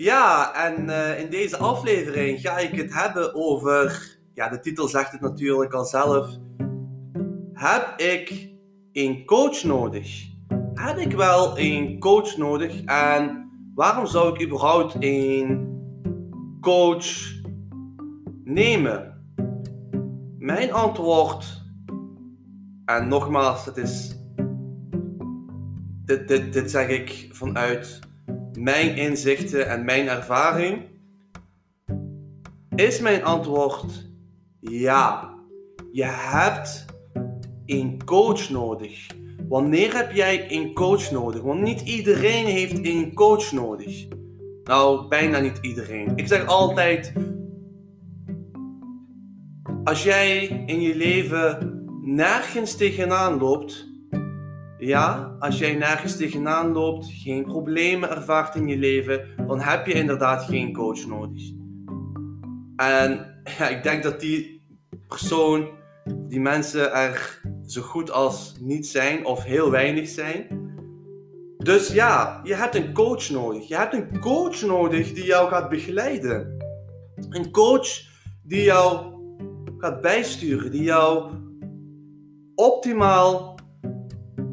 Ja, en eh, in deze aflevering ga ik het hebben over. Ja, de titel zegt het natuurlijk al zelf. Heb ik een coach nodig? Heb ik wel een coach nodig? En waarom zou ik überhaupt een coach nemen? Mijn antwoord, en nogmaals, het is. Dit, dit, dit zeg ik vanuit mijn inzichten en mijn ervaring, is mijn antwoord ja. Je hebt een coach nodig. Wanneer heb jij een coach nodig? Want niet iedereen heeft een coach nodig. Nou, bijna niet iedereen. Ik zeg altijd: als jij in je leven nergens tegenaan loopt, ja, als jij nergens tegenaan loopt, geen problemen ervaart in je leven, dan heb je inderdaad geen coach nodig. En ja, ik denk dat die persoon, die mensen er zo goed als niet zijn of heel weinig zijn. Dus ja, je hebt een coach nodig. Je hebt een coach nodig die jou gaat begeleiden. Een coach die jou gaat bijsturen, die jou optimaal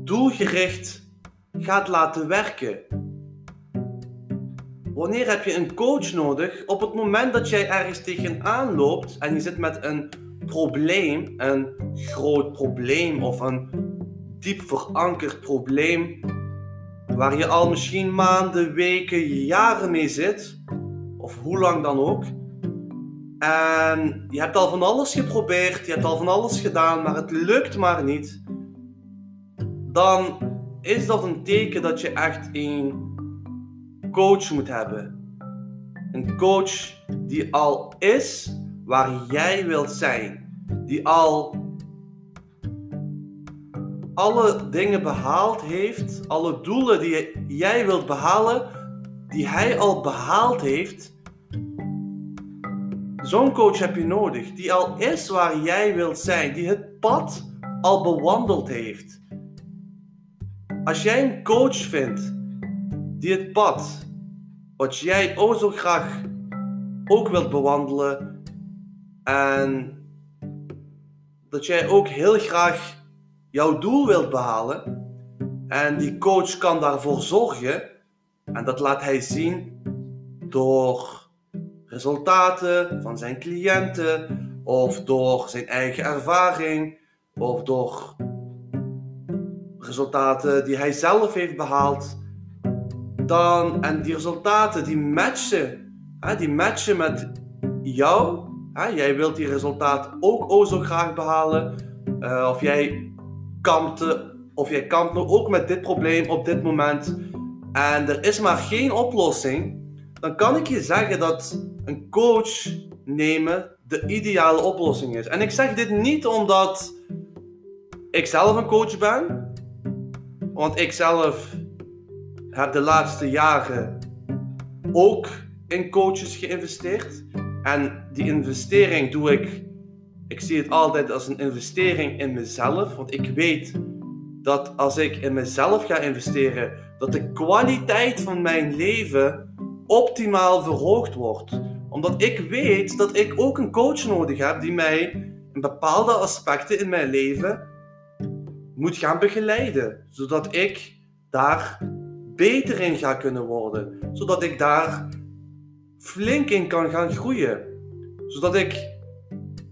doelgericht gaat laten werken. Wanneer heb je een coach nodig? Op het moment dat jij ergens tegenaan loopt en je zit met een probleem, een groot probleem of een diep verankerd probleem, waar je al misschien maanden, weken, jaren mee zit, of hoe lang dan ook. En je hebt al van alles geprobeerd, je hebt al van alles gedaan, maar het lukt maar niet dan is dat een teken dat je echt een coach moet hebben. Een coach die al is waar jij wilt zijn. Die al alle dingen behaald heeft, alle doelen die jij wilt behalen, die hij al behaald heeft. Zo'n coach heb je nodig, die al is waar jij wilt zijn, die het pad al bewandeld heeft. Als jij een coach vindt die het pad wat jij ook zo graag ook wilt bewandelen en dat jij ook heel graag jouw doel wilt behalen en die coach kan daarvoor zorgen en dat laat hij zien door resultaten van zijn cliënten of door zijn eigen ervaring of door resultaten die hij zelf heeft behaald, dan, en die resultaten die matchen, hè, die matchen met jou. Hè, jij wilt die resultaten ook o zo graag behalen. Uh, of jij kampt, of jij kampt nog ook met dit probleem op dit moment. En er is maar geen oplossing. Dan kan ik je zeggen dat een coach nemen de ideale oplossing is. En ik zeg dit niet omdat ik zelf een coach ben. Want ik zelf heb de laatste jaren ook in coaches geïnvesteerd. En die investering doe ik, ik zie het altijd als een investering in mezelf. Want ik weet dat als ik in mezelf ga investeren, dat de kwaliteit van mijn leven optimaal verhoogd wordt. Omdat ik weet dat ik ook een coach nodig heb die mij in bepaalde aspecten in mijn leven moet gaan begeleiden. Zodat ik daar beter in ga kunnen worden. Zodat ik daar flink in kan gaan groeien. Zodat ik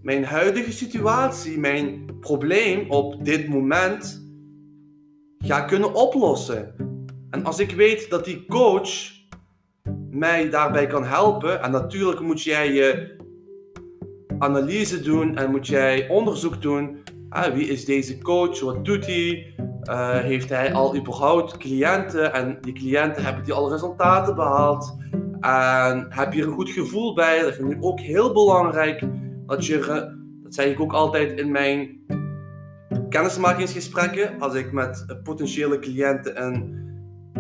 mijn huidige situatie, mijn probleem op dit moment ga kunnen oplossen. En als ik weet dat die coach mij daarbij kan helpen, en natuurlijk moet jij je analyse doen en moet jij onderzoek doen Ah, wie is deze coach? Wat doet hij? Uh, heeft hij al überhaupt cliënten? En die cliënten hebben die al resultaten behaald? En heb je er een goed gevoel bij? Dat vind ik ook heel belangrijk. Dat, je, dat zeg ik ook altijd in mijn kennismakingsgesprekken. Als ik met potentiële cliënten een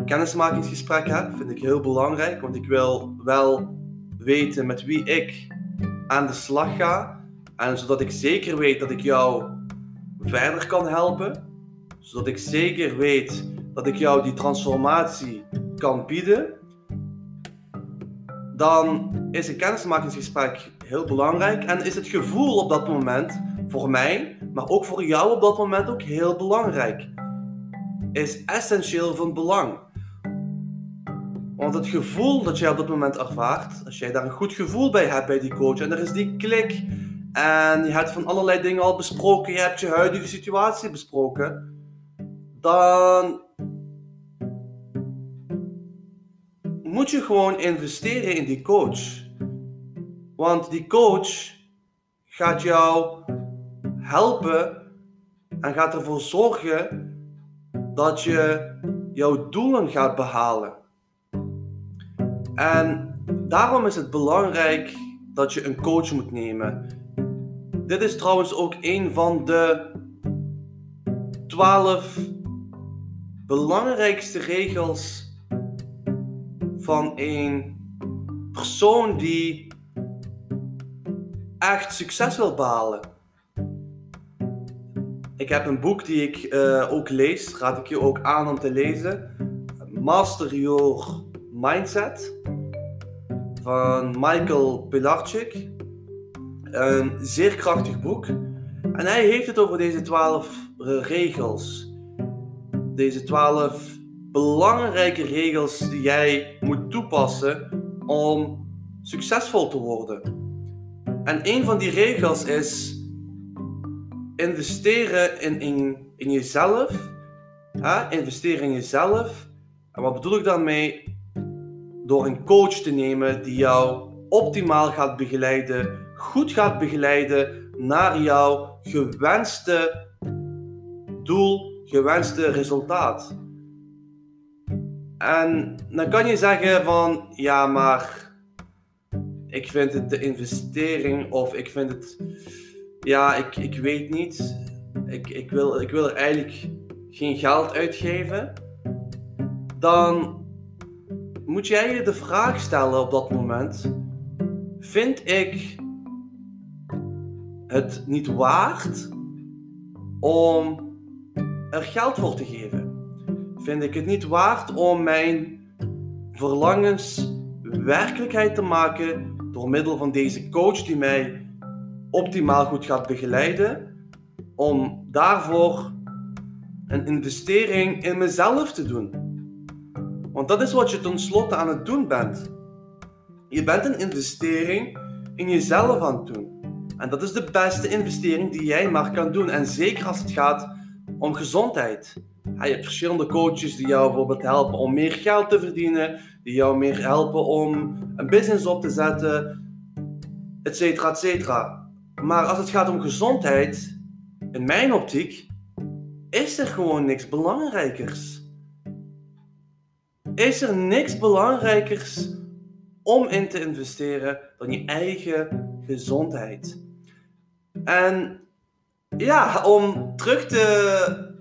kennismakingsgesprek heb, vind ik heel belangrijk. Want ik wil wel weten met wie ik aan de slag ga. En zodat ik zeker weet dat ik jou verder kan helpen, zodat ik zeker weet dat ik jou die transformatie kan bieden. dan is een kennismakingsgesprek heel belangrijk en is het gevoel op dat moment voor mij, maar ook voor jou op dat moment ook heel belangrijk. Is essentieel van belang. Want het gevoel dat jij op dat moment ervaart, als jij daar een goed gevoel bij hebt bij die coach en er is die klik en je hebt van allerlei dingen al besproken, je hebt je huidige situatie besproken, dan moet je gewoon investeren in die coach. Want die coach gaat jou helpen en gaat ervoor zorgen dat je jouw doelen gaat behalen. En daarom is het belangrijk dat je een coach moet nemen. Dit is trouwens ook een van de 12 belangrijkste regels van een persoon die echt succes wil behalen. Ik heb een boek die ik uh, ook lees, raad ik je ook aan om te lezen. Master Your Mindset van Michael Pilarczyk. Een zeer krachtig boek. En hij heeft het over deze twaalf regels. Deze twaalf belangrijke regels die jij moet toepassen om succesvol te worden. En een van die regels is investeren in, in, in jezelf. Hè? Investeren in jezelf. En wat bedoel ik daarmee? Door een coach te nemen die jou optimaal gaat begeleiden, goed gaat begeleiden naar jouw gewenste doel, gewenste resultaat. En dan kan je zeggen van, ja, maar ik vind het de investering of ik vind het, ja, ik, ik weet niet. Ik, ik, wil, ik wil er eigenlijk geen geld uitgeven. Dan moet jij je de vraag stellen op dat moment: vind ik het niet waard om er geld voor te geven? vind ik het niet waard om mijn verlangens werkelijkheid te maken door middel van deze coach die mij optimaal goed gaat begeleiden, om daarvoor een investering in mezelf te doen. Want dat is wat je tenslotte aan het doen bent. Je bent een investering in jezelf aan het doen. En dat is de beste investering die jij maar kan doen. En zeker als het gaat om gezondheid je hebt verschillende coaches die jou bijvoorbeeld helpen om meer geld te verdienen, die jou meer helpen om een business op te zetten, et cetera, et cetera. Maar als het gaat om gezondheid, in mijn optiek, is er gewoon niks belangrijkers. Is er niks belangrijkers om in te investeren dan je eigen gezondheid? En ja, om terug te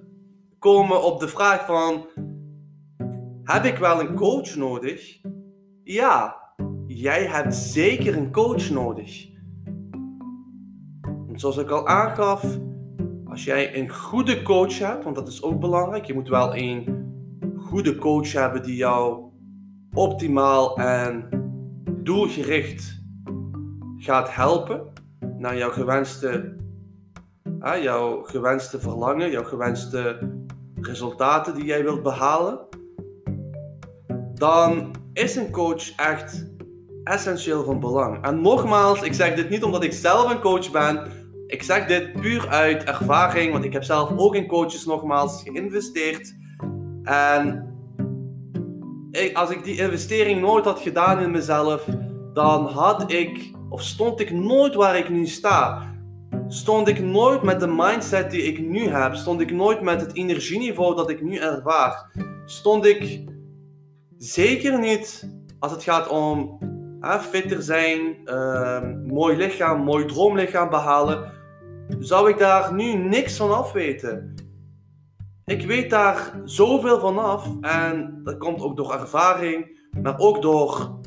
komen op de vraag van: heb ik wel een coach nodig? Ja, jij hebt zeker een coach nodig. En zoals ik al aangaf, als jij een goede coach hebt, want dat is ook belangrijk, je moet wel een goede coach hebben die jou optimaal en doelgericht gaat helpen naar jouw gewenste, jouw gewenste verlangen, jouw gewenste resultaten die jij wilt behalen, dan is een coach echt essentieel van belang. En nogmaals, ik zeg dit niet omdat ik zelf een coach ben. Ik zeg dit puur uit ervaring, want ik heb zelf ook in coaches nogmaals geïnvesteerd. En als ik die investering nooit had gedaan in mezelf, dan had ik, of stond ik nooit waar ik nu sta stond ik nooit met de mindset die ik nu heb. Stond ik nooit met het energieniveau dat ik nu ervaar. Stond ik zeker niet als het gaat om fitter zijn, uh, mooi lichaam, mooi droomlichaam behalen. Zou ik daar nu niks van af weten. Ik weet daar zoveel van af en dat komt ook door ervaring, maar ook door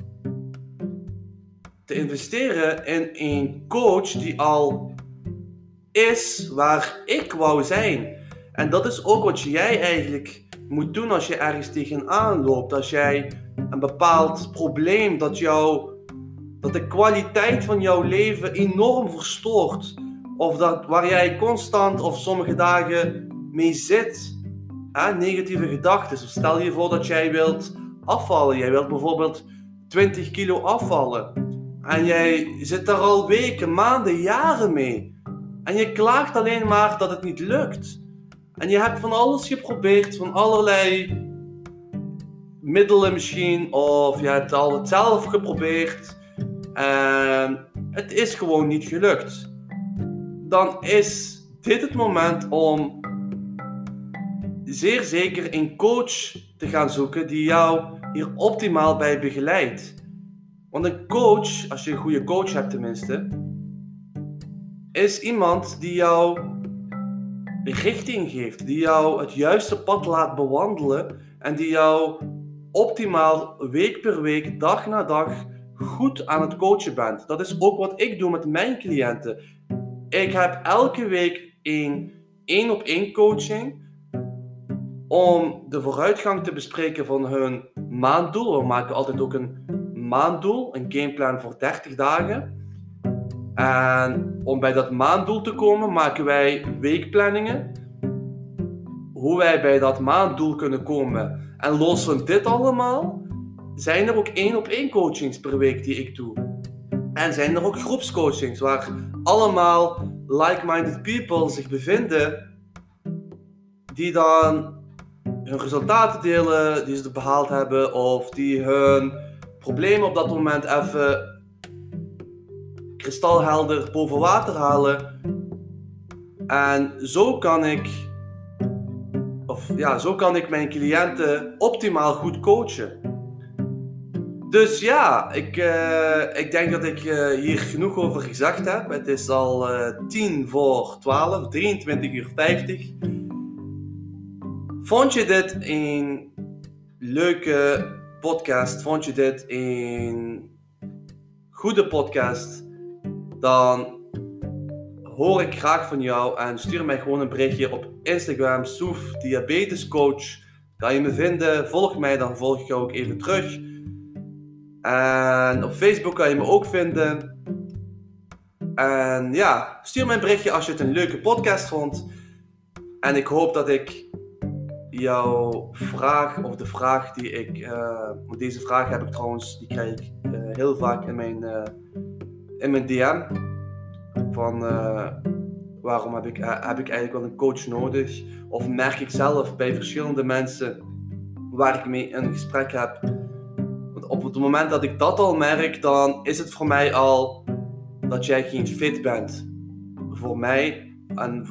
te investeren in een coach die al is waar ik wou zijn. En dat is ook wat jij eigenlijk moet doen als je ergens tegenaan loopt. Als jij een bepaald probleem dat jou dat de kwaliteit van jouw leven enorm verstoort. Of dat waar jij constant of sommige dagen mee zit. Negatieve gedachten. Stel je voor dat jij wilt afvallen. Jij wilt bijvoorbeeld 20 kilo afvallen. En jij zit daar al weken, maanden, jaren mee. En je klaagt alleen maar dat het niet lukt. En je hebt van alles geprobeerd, van allerlei middelen misschien, of je hebt al het zelf geprobeerd. En het is gewoon niet gelukt. Dan is dit het moment om zeer zeker een coach te gaan zoeken die jou hier optimaal bij begeleidt. Want een coach, als je een goede coach hebt tenminste, is iemand die jou richting geeft, die jou het juiste pad laat bewandelen en die jou optimaal week per week, dag na dag goed aan het coachen bent. Dat is ook wat ik doe met mijn cliënten. Ik heb elke week een één op één coaching om de vooruitgang te bespreken van hun maanddoel. We maken altijd ook een maanddoel, een gameplan voor 30 dagen. En om bij dat maanddoel te komen, maken wij weekplanningen. Hoe wij bij dat maanddoel kunnen komen. En los van dit allemaal, zijn er ook één op één coachings per week die ik doe. En zijn er ook groepscoachings waar allemaal like-minded people zich bevinden, die dan hun resultaten delen die ze behaald hebben, of die hun problemen op dat moment even kristalhelder boven water halen. En zo kan ik, of ja, zo kan ik mijn cliënten optimaal goed coachen. Dus ja, ik, uh, ik denk dat ik uh, hier genoeg over gezegd heb. Het is al uh, 10 voor 12, 23 uur 50. Vond je dit een leuke podcast? Vond je dit een goede podcast? Dan hoor ik graag van jou en stuur mij gewoon een berichtje op Instagram, Soef Diabetes Coach. Kan je me vinden? Volg mij, dan volg ik jou ook even terug. En op Facebook kan je me ook vinden. En ja, stuur mij een berichtje als je het een leuke podcast vond. En ik hoop dat ik jouw vraag, of de vraag die ik. Uh, deze vraag heb ik trouwens, die krijg ik uh, heel vaak in mijn, uh, in mijn DM. Van waarom heb ik, heb ik eigenlijk wel een coach nodig? Of merk ik zelf bij verschillende mensen waar ik mee een gesprek heb. Want op het moment dat ik dat al merk, dan is het voor mij al dat jij geen fit bent. Voor mij. En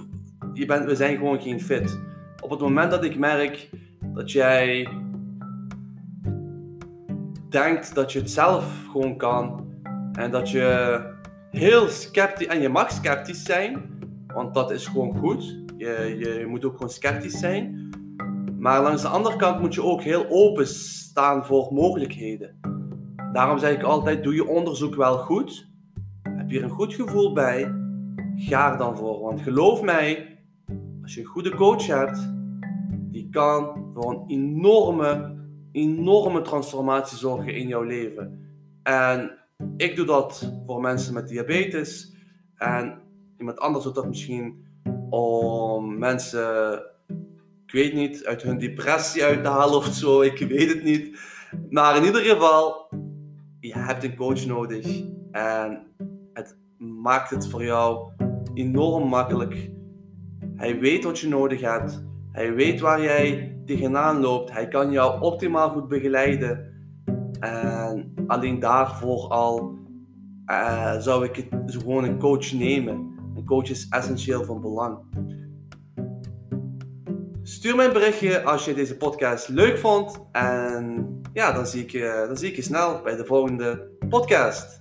je bent, we zijn gewoon geen fit op het moment dat ik merk dat jij denkt dat je het zelf gewoon kan en dat je heel sceptisch, en je mag sceptisch zijn, want dat is gewoon goed. Je, je moet ook gewoon sceptisch zijn. Maar langs de andere kant moet je ook heel open staan voor mogelijkheden. Daarom zeg ik altijd: doe je onderzoek wel goed. Heb je er een goed gevoel bij? Ga er dan voor. Want geloof mij, als je een goede coach hebt, kan voor een enorme, enorme transformatie zorgen in jouw leven. En ik doe dat voor mensen met diabetes. En iemand anders doet dat misschien om mensen, ik weet niet, uit hun depressie uit te halen of zo. Ik weet het niet. Maar in ieder geval, je hebt een coach nodig. En het maakt het voor jou enorm makkelijk. Hij weet wat je nodig hebt. Hij weet waar jij tegenaan loopt. Hij kan jou optimaal goed begeleiden. En alleen daarvoor al uh, zou ik het gewoon een coach nemen. Een coach is essentieel van belang. Stuur mij een berichtje als je deze podcast leuk vond. En ja, dan zie ik je, dan zie ik je snel bij de volgende podcast.